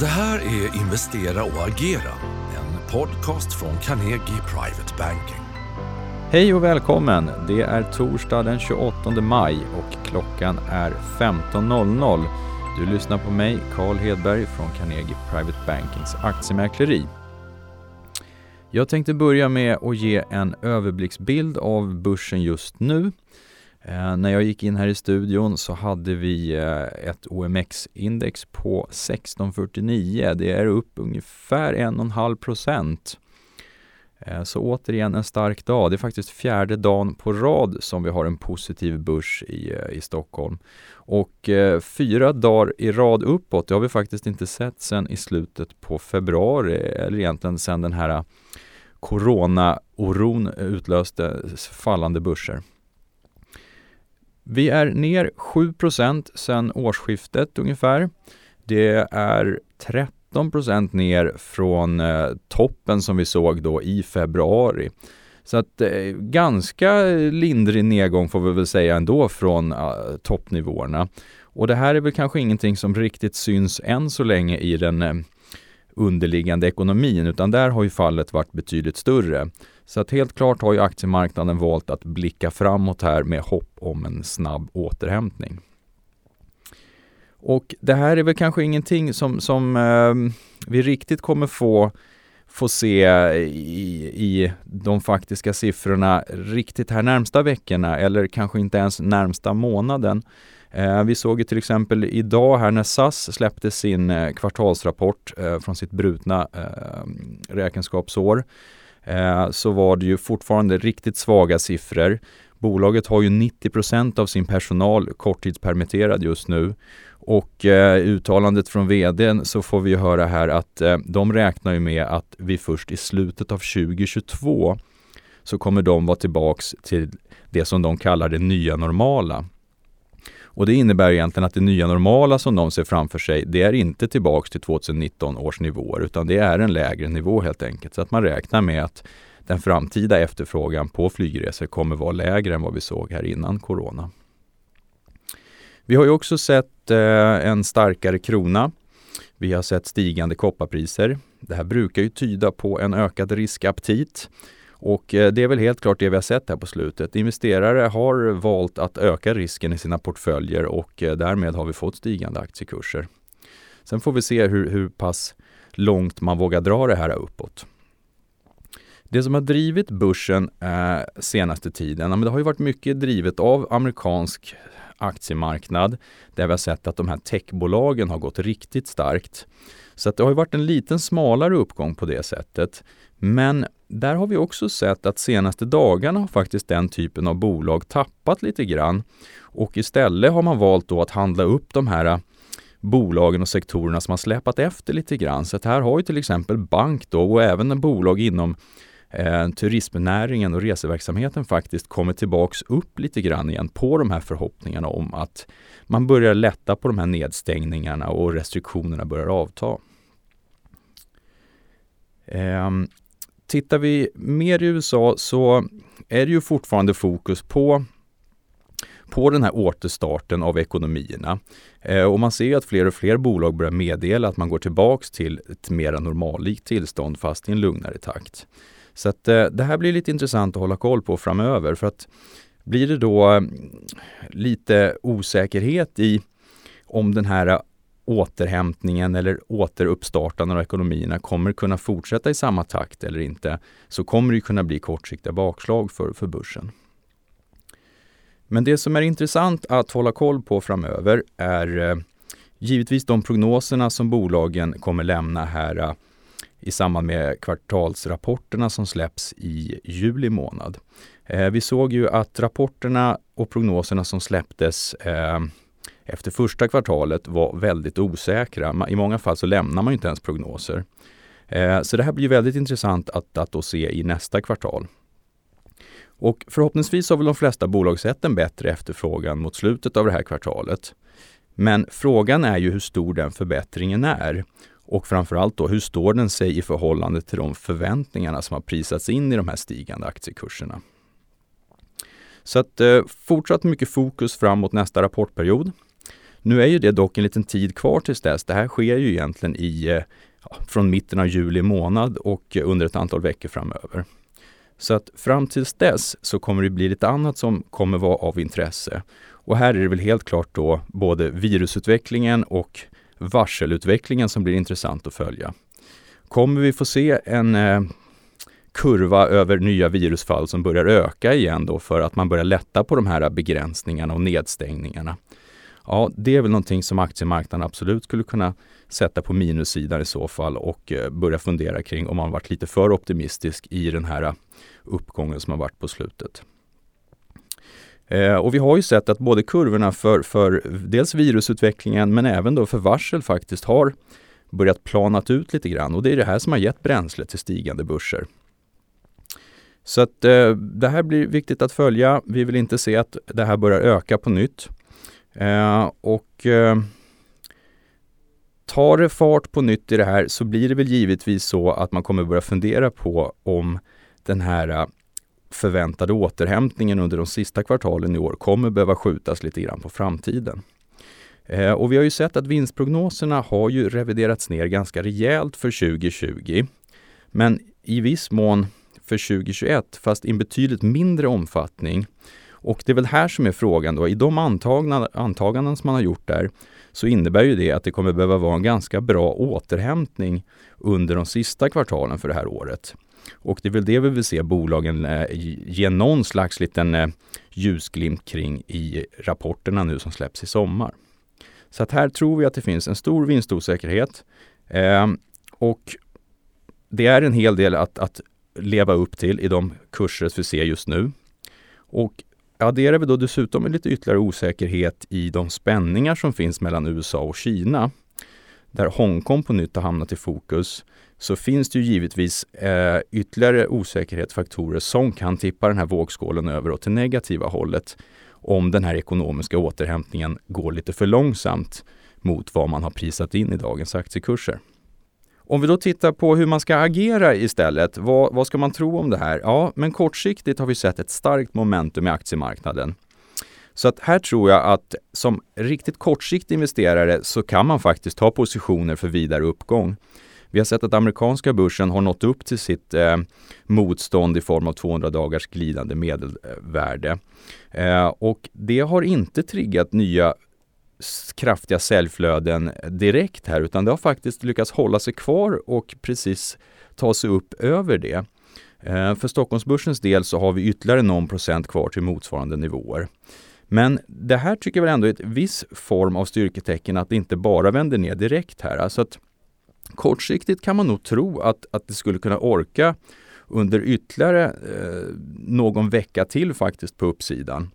Det här är Investera och agera, en podcast från Carnegie Private Banking. Hej och välkommen! Det är torsdag den 28 maj och klockan är 15.00. Du lyssnar på mig, Carl Hedberg från Carnegie Private Bankings aktiemäkleri. Jag tänkte börja med att ge en överblicksbild av börsen just nu. Eh, när jag gick in här i studion så hade vi eh, ett OMX-index på 1649. Det är upp ungefär 1,5 procent. Eh, så återigen en stark dag. Det är faktiskt fjärde dagen på rad som vi har en positiv börs i, eh, i Stockholm. Och eh, fyra dagar i rad uppåt, det har vi faktiskt inte sett sedan i slutet på februari, eller egentligen sedan den här eh, corona-oron utlöste fallande börser. Vi är ner 7% sedan årsskiftet ungefär. Det är 13% ner från eh, toppen som vi såg då i februari. Så att eh, ganska lindrig nedgång får vi väl säga ändå från eh, toppnivåerna. Och det här är väl kanske ingenting som riktigt syns än så länge i den eh, underliggande ekonomin, utan där har ju fallet varit betydligt större. Så att helt klart har ju aktiemarknaden valt att blicka framåt här med hopp om en snabb återhämtning. Och det här är väl kanske ingenting som, som eh, vi riktigt kommer få, få se i, i de faktiska siffrorna riktigt här närmsta veckorna eller kanske inte ens närmsta månaden. Eh, vi såg ju till exempel idag här när SAS släppte sin eh, kvartalsrapport eh, från sitt brutna eh, räkenskapsår eh, så var det ju fortfarande riktigt svaga siffror. Bolaget har ju 90% av sin personal korttidspermitterad just nu och eh, uttalandet från vdn så får vi höra här att eh, de räknar ju med att vi först i slutet av 2022 så kommer de vara tillbaks till det som de kallar det nya normala. Och det innebär egentligen att det nya normala som de ser framför sig, det är inte tillbaks till 2019 års nivåer, utan det är en lägre nivå helt enkelt. Så att man räknar med att den framtida efterfrågan på flygresor kommer vara lägre än vad vi såg här innan corona. Vi har ju också sett eh, en starkare krona. Vi har sett stigande kopparpriser. Det här brukar ju tyda på en ökad riskaptit. Och eh, det är väl helt klart det vi har sett här på slutet. Investerare har valt att öka risken i sina portföljer och eh, därmed har vi fått stigande aktiekurser. Sen får vi se hur, hur pass långt man vågar dra det här uppåt. Det som har drivit börsen eh, senaste tiden, men det har ju varit mycket drivet av amerikansk aktiemarknad där vi har sett att de här techbolagen har gått riktigt starkt. Så att det har ju varit en liten smalare uppgång på det sättet. Men där har vi också sett att senaste dagarna har faktiskt den typen av bolag tappat lite grann. Och istället har man valt då att handla upp de här äh, bolagen och sektorerna som har släpat efter lite grann. Så här har ju till exempel bank då och även en bolag inom eh, turismnäringen och reseverksamheten faktiskt kommit tillbaks upp lite grann igen på de här förhoppningarna om att man börjar lätta på de här nedstängningarna och restriktionerna börjar avta. Ehm, Tittar vi mer i USA så är det ju fortfarande fokus på på den här återstarten av ekonomierna. Eh, och man ser att fler och fler bolag börjar meddela att man går tillbaks till ett mer normallikt tillstånd fast i en lugnare takt. Så att eh, det här blir lite intressant att hålla koll på framöver för att blir det då eh, lite osäkerhet i om den här återhämtningen eller återuppstartandet av ekonomierna kommer kunna fortsätta i samma takt eller inte, så kommer det kunna bli kortsiktiga bakslag för, för börsen. Men det som är intressant att hålla koll på framöver är eh, givetvis de prognoserna som bolagen kommer lämna här eh, i samband med kvartalsrapporterna som släpps i juli månad. Eh, vi såg ju att rapporterna och prognoserna som släpptes efter första kvartalet var väldigt osäkra. I många fall så lämnar man inte ens prognoser. Eh, så det här blir väldigt intressant att, att då se i nästa kvartal. Och förhoppningsvis har väl de flesta bolag sett en bättre efterfrågan mot slutet av det här kvartalet. Men frågan är ju hur stor den förbättringen är. Och framförallt då, hur står den sig i förhållande till de förväntningarna som har prisats in i de här stigande aktiekurserna? Så att eh, fortsatt mycket fokus fram mot nästa rapportperiod. Nu är ju det dock en liten tid kvar tills dess. Det här sker ju egentligen i, eh, ja, från mitten av juli månad och under ett antal veckor framöver. Så att fram tills dess så kommer det bli lite annat som kommer vara av intresse. Och här är det väl helt klart då både virusutvecklingen och varselutvecklingen som blir intressant att följa. Kommer vi få se en eh, kurva över nya virusfall som börjar öka igen då för att man börjar lätta på de här begränsningarna och nedstängningarna? Ja, det är väl någonting som aktiemarknaden absolut skulle kunna sätta på minussidan i så fall och eh, börja fundera kring om man varit lite för optimistisk i den här eh, uppgången som har varit på slutet. Eh, och vi har ju sett att både kurvorna för, för dels virusutvecklingen men även då för varsel faktiskt har börjat planat ut lite grann och det är det här som har gett bränsle till stigande börser. Så att eh, det här blir viktigt att följa. Vi vill inte se att det här börjar öka på nytt. Eh, och eh, tar det fart på nytt i det här så blir det väl givetvis så att man kommer börja fundera på om den här eh, förväntade återhämtningen under de sista kvartalen i år kommer behöva skjutas lite grann på framtiden. Eh, och vi har ju sett att vinstprognoserna har ju reviderats ner ganska rejält för 2020. Men i viss mån för 2021, fast i en betydligt mindre omfattning. Och det är väl här som är frågan då, i de antagna, antaganden som man har gjort där så innebär ju det att det kommer behöva vara en ganska bra återhämtning under de sista kvartalen för det här året. Och det är väl det vi vill se bolagen eh, ge någon slags liten eh, ljusglimt kring i rapporterna nu som släpps i sommar. Så att här tror vi att det finns en stor vinstosäkerhet eh, och det är en hel del att, att leva upp till i de kurser vi ser just nu. Och adderar vi då dessutom med lite ytterligare osäkerhet i de spänningar som finns mellan USA och Kina, där Hongkong på nytt har hamnat i fokus, så finns det ju givetvis eh, ytterligare osäkerhetsfaktorer som kan tippa den här vågskålen över åt det negativa hållet om den här ekonomiska återhämtningen går lite för långsamt mot vad man har prisat in i dagens aktiekurser. Om vi då tittar på hur man ska agera istället, vad, vad ska man tro om det här? Ja, men kortsiktigt har vi sett ett starkt momentum i aktiemarknaden. Så att här tror jag att som riktigt kortsiktig investerare så kan man faktiskt ta positioner för vidare uppgång. Vi har sett att amerikanska börsen har nått upp till sitt eh, motstånd i form av 200 dagars glidande medelvärde. Eh, och det har inte triggat nya kraftiga säljflöden direkt här utan det har faktiskt lyckats hålla sig kvar och precis ta sig upp över det. Eh, för Stockholmsbörsens del så har vi ytterligare någon procent kvar till motsvarande nivåer. Men det här tycker jag väl ändå är ett viss form av styrketecken att det inte bara vänder ner direkt här. Alltså att kortsiktigt kan man nog tro att, att det skulle kunna orka under ytterligare eh, någon vecka till faktiskt på uppsidan.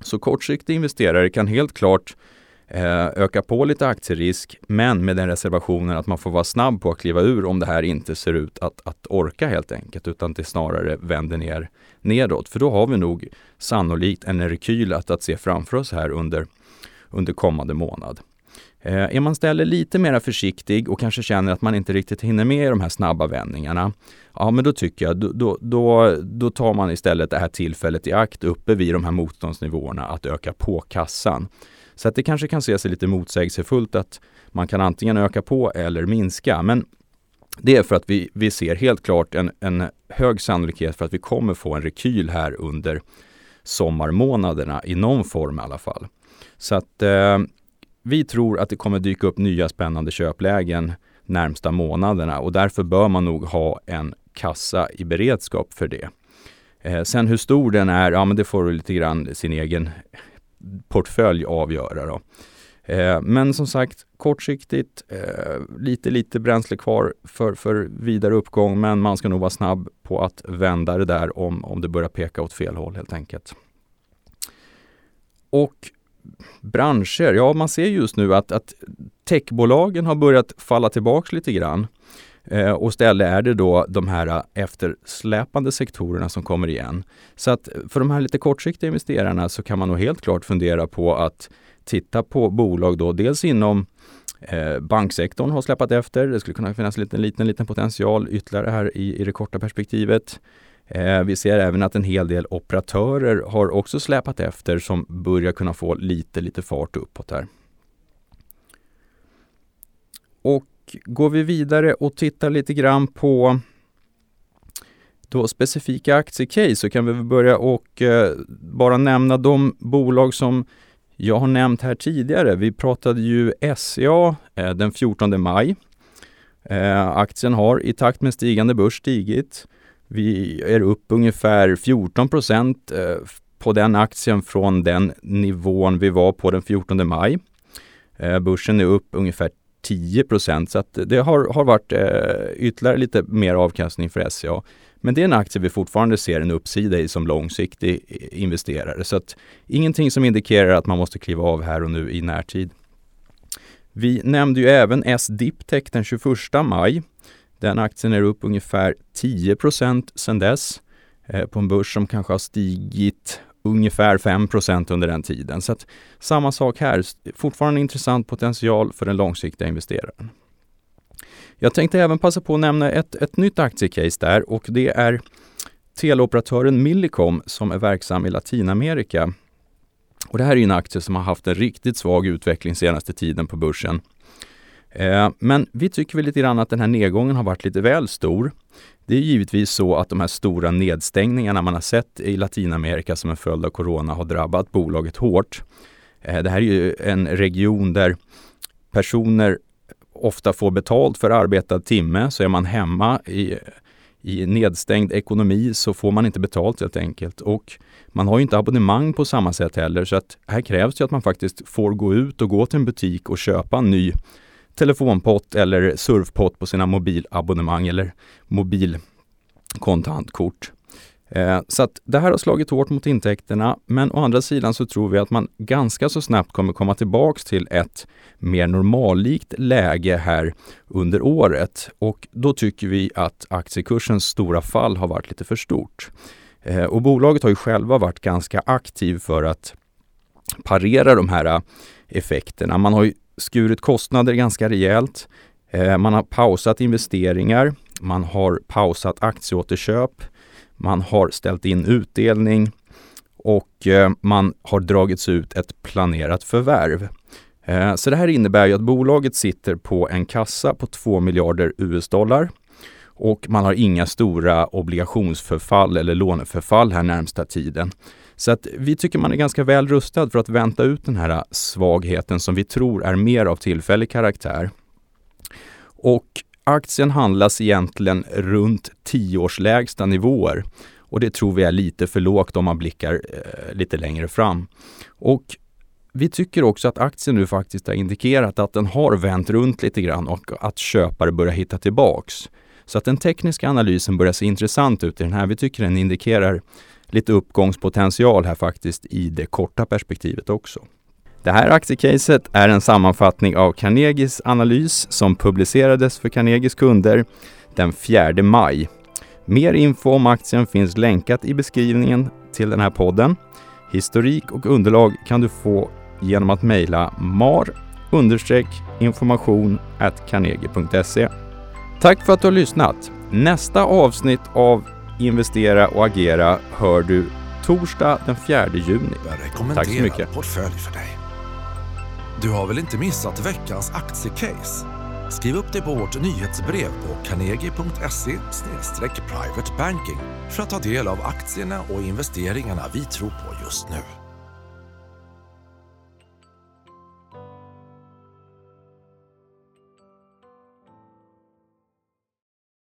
Så kortsiktiga investerare kan helt klart Eh, öka på lite aktierisk men med den reservationen att man får vara snabb på att kliva ur om det här inte ser ut att, att orka helt enkelt utan det snarare vänder ner nedåt. För då har vi nog sannolikt en rekyl att, att se framför oss här under, under kommande månad. Eh, är man istället lite mer försiktig och kanske känner att man inte riktigt hinner med i de här snabba vändningarna, ja men då tycker jag då, då, då tar man istället det här tillfället i akt uppe vid de här motståndsnivåerna att öka på kassan. Så att det kanske kan se sig lite motsägelsefullt att man kan antingen öka på eller minska. Men det är för att vi, vi ser helt klart en, en hög sannolikhet för att vi kommer få en rekyl här under sommarmånaderna i någon form i alla fall. Så att eh, vi tror att det kommer dyka upp nya spännande köplägen närmsta månaderna och därför bör man nog ha en kassa i beredskap för det. Eh, sen hur stor den är, ja men det får lite grann sin egen portfölj avgöra. Då. Eh, men som sagt, kortsiktigt, eh, lite, lite bränsle kvar för, för vidare uppgång, men man ska nog vara snabb på att vända det där om, om det börjar peka åt fel håll helt enkelt. Och branscher, ja man ser just nu att, att techbolagen har börjat falla tillbaks lite grann. Eh, och istället är det då de här eh, eftersläpande sektorerna som kommer igen. Så att eh, för de här lite kortsiktiga investerarna så kan man nog helt klart fundera på att titta på bolag då, dels inom eh, banksektorn har släpat efter. Det skulle kunna finnas en liten, liten, liten potential ytterligare här i, i det korta perspektivet. Eh, vi ser även att en hel del operatörer har också släpat efter som börjar kunna få lite, lite fart uppåt här. och går vi vidare och tittar lite grann på då specifika aktiecase så kan vi börja och eh, bara nämna de bolag som jag har nämnt här tidigare. Vi pratade ju SCA eh, den 14 maj. Eh, aktien har i takt med stigande börs stigit. Vi är upp ungefär 14 procent eh, på den aktien från den nivån vi var på den 14 maj. Eh, börsen är upp ungefär 10 procent så att det har, har varit eh, ytterligare lite mer avkastning för SCA. Men det är en aktie vi fortfarande ser en uppsida i som långsiktig eh, investerare. Så att ingenting som indikerar att man måste kliva av här och nu i närtid. Vi nämnde ju även S-Diptech den 21 maj. Den aktien är upp ungefär 10% sedan dess eh, på en börs som kanske har stigit ungefär 5% under den tiden. Så att, samma sak här, fortfarande intressant potential för den långsiktiga investeraren. Jag tänkte även passa på att nämna ett, ett nytt aktiecase där och det är teleoperatören Millicom som är verksam i Latinamerika. Och det här är en aktie som har haft en riktigt svag utveckling senaste tiden på börsen. Eh, men vi tycker väl lite grann att den här nedgången har varit lite väl stor. Det är givetvis så att de här stora nedstängningarna man har sett i Latinamerika som en följd av corona har drabbat bolaget hårt. Eh, det här är ju en region där personer ofta får betalt för arbetad timme, så är man hemma i, i nedstängd ekonomi så får man inte betalt helt enkelt. Och man har ju inte abonnemang på samma sätt heller, så att här krävs det att man faktiskt får gå ut och gå till en butik och köpa en ny telefonpott eller surfpott på sina mobilabonnemang eller mobilkontantkort. Eh, så att det här har slagit hårt mot intäkterna, men å andra sidan så tror vi att man ganska så snabbt kommer komma tillbaks till ett mer normallikt läge här under året och då tycker vi att aktiekursens stora fall har varit lite för stort. Eh, och bolaget har ju själva varit ganska aktiv för att parera de här effekterna. Man har ju skurit kostnader ganska rejält. Eh, man har pausat investeringar. Man har pausat aktieåterköp. Man har ställt in utdelning och eh, man har dragits ut ett planerat förvärv. Eh, så det här innebär ju att bolaget sitter på en kassa på 2 miljarder US-dollar och man har inga stora obligationsförfall eller låneförfall här närmsta tiden. Så att vi tycker man är ganska väl rustad för att vänta ut den här svagheten som vi tror är mer av tillfällig karaktär. Och aktien handlas egentligen runt 10-årslägsta nivåer och det tror vi är lite för lågt om man blickar eh, lite längre fram. Och vi tycker också att aktien nu faktiskt har indikerat att den har vänt runt lite grann och att köpare börjar hitta tillbaks. Så att den tekniska analysen börjar se intressant ut i den här. Vi tycker den indikerar lite uppgångspotential här faktiskt i det korta perspektivet också. Det här aktiecaset är en sammanfattning av Carnegies analys som publicerades för Carnegies kunder den 4 maj. Mer info om aktien finns länkat i beskrivningen till den här podden. Historik och underlag kan du få genom att mejla mar information carnegie.se. Tack för att du har lyssnat! Nästa avsnitt av Investera och agera hör du torsdag den 4 juni. Tack så mycket. portfölj för dig. Du har väl inte missat veckans aktiecase? Skriv upp dig på vårt nyhetsbrev på carnegie.se privatebanking för att ta del av aktierna och investeringarna vi tror på just nu.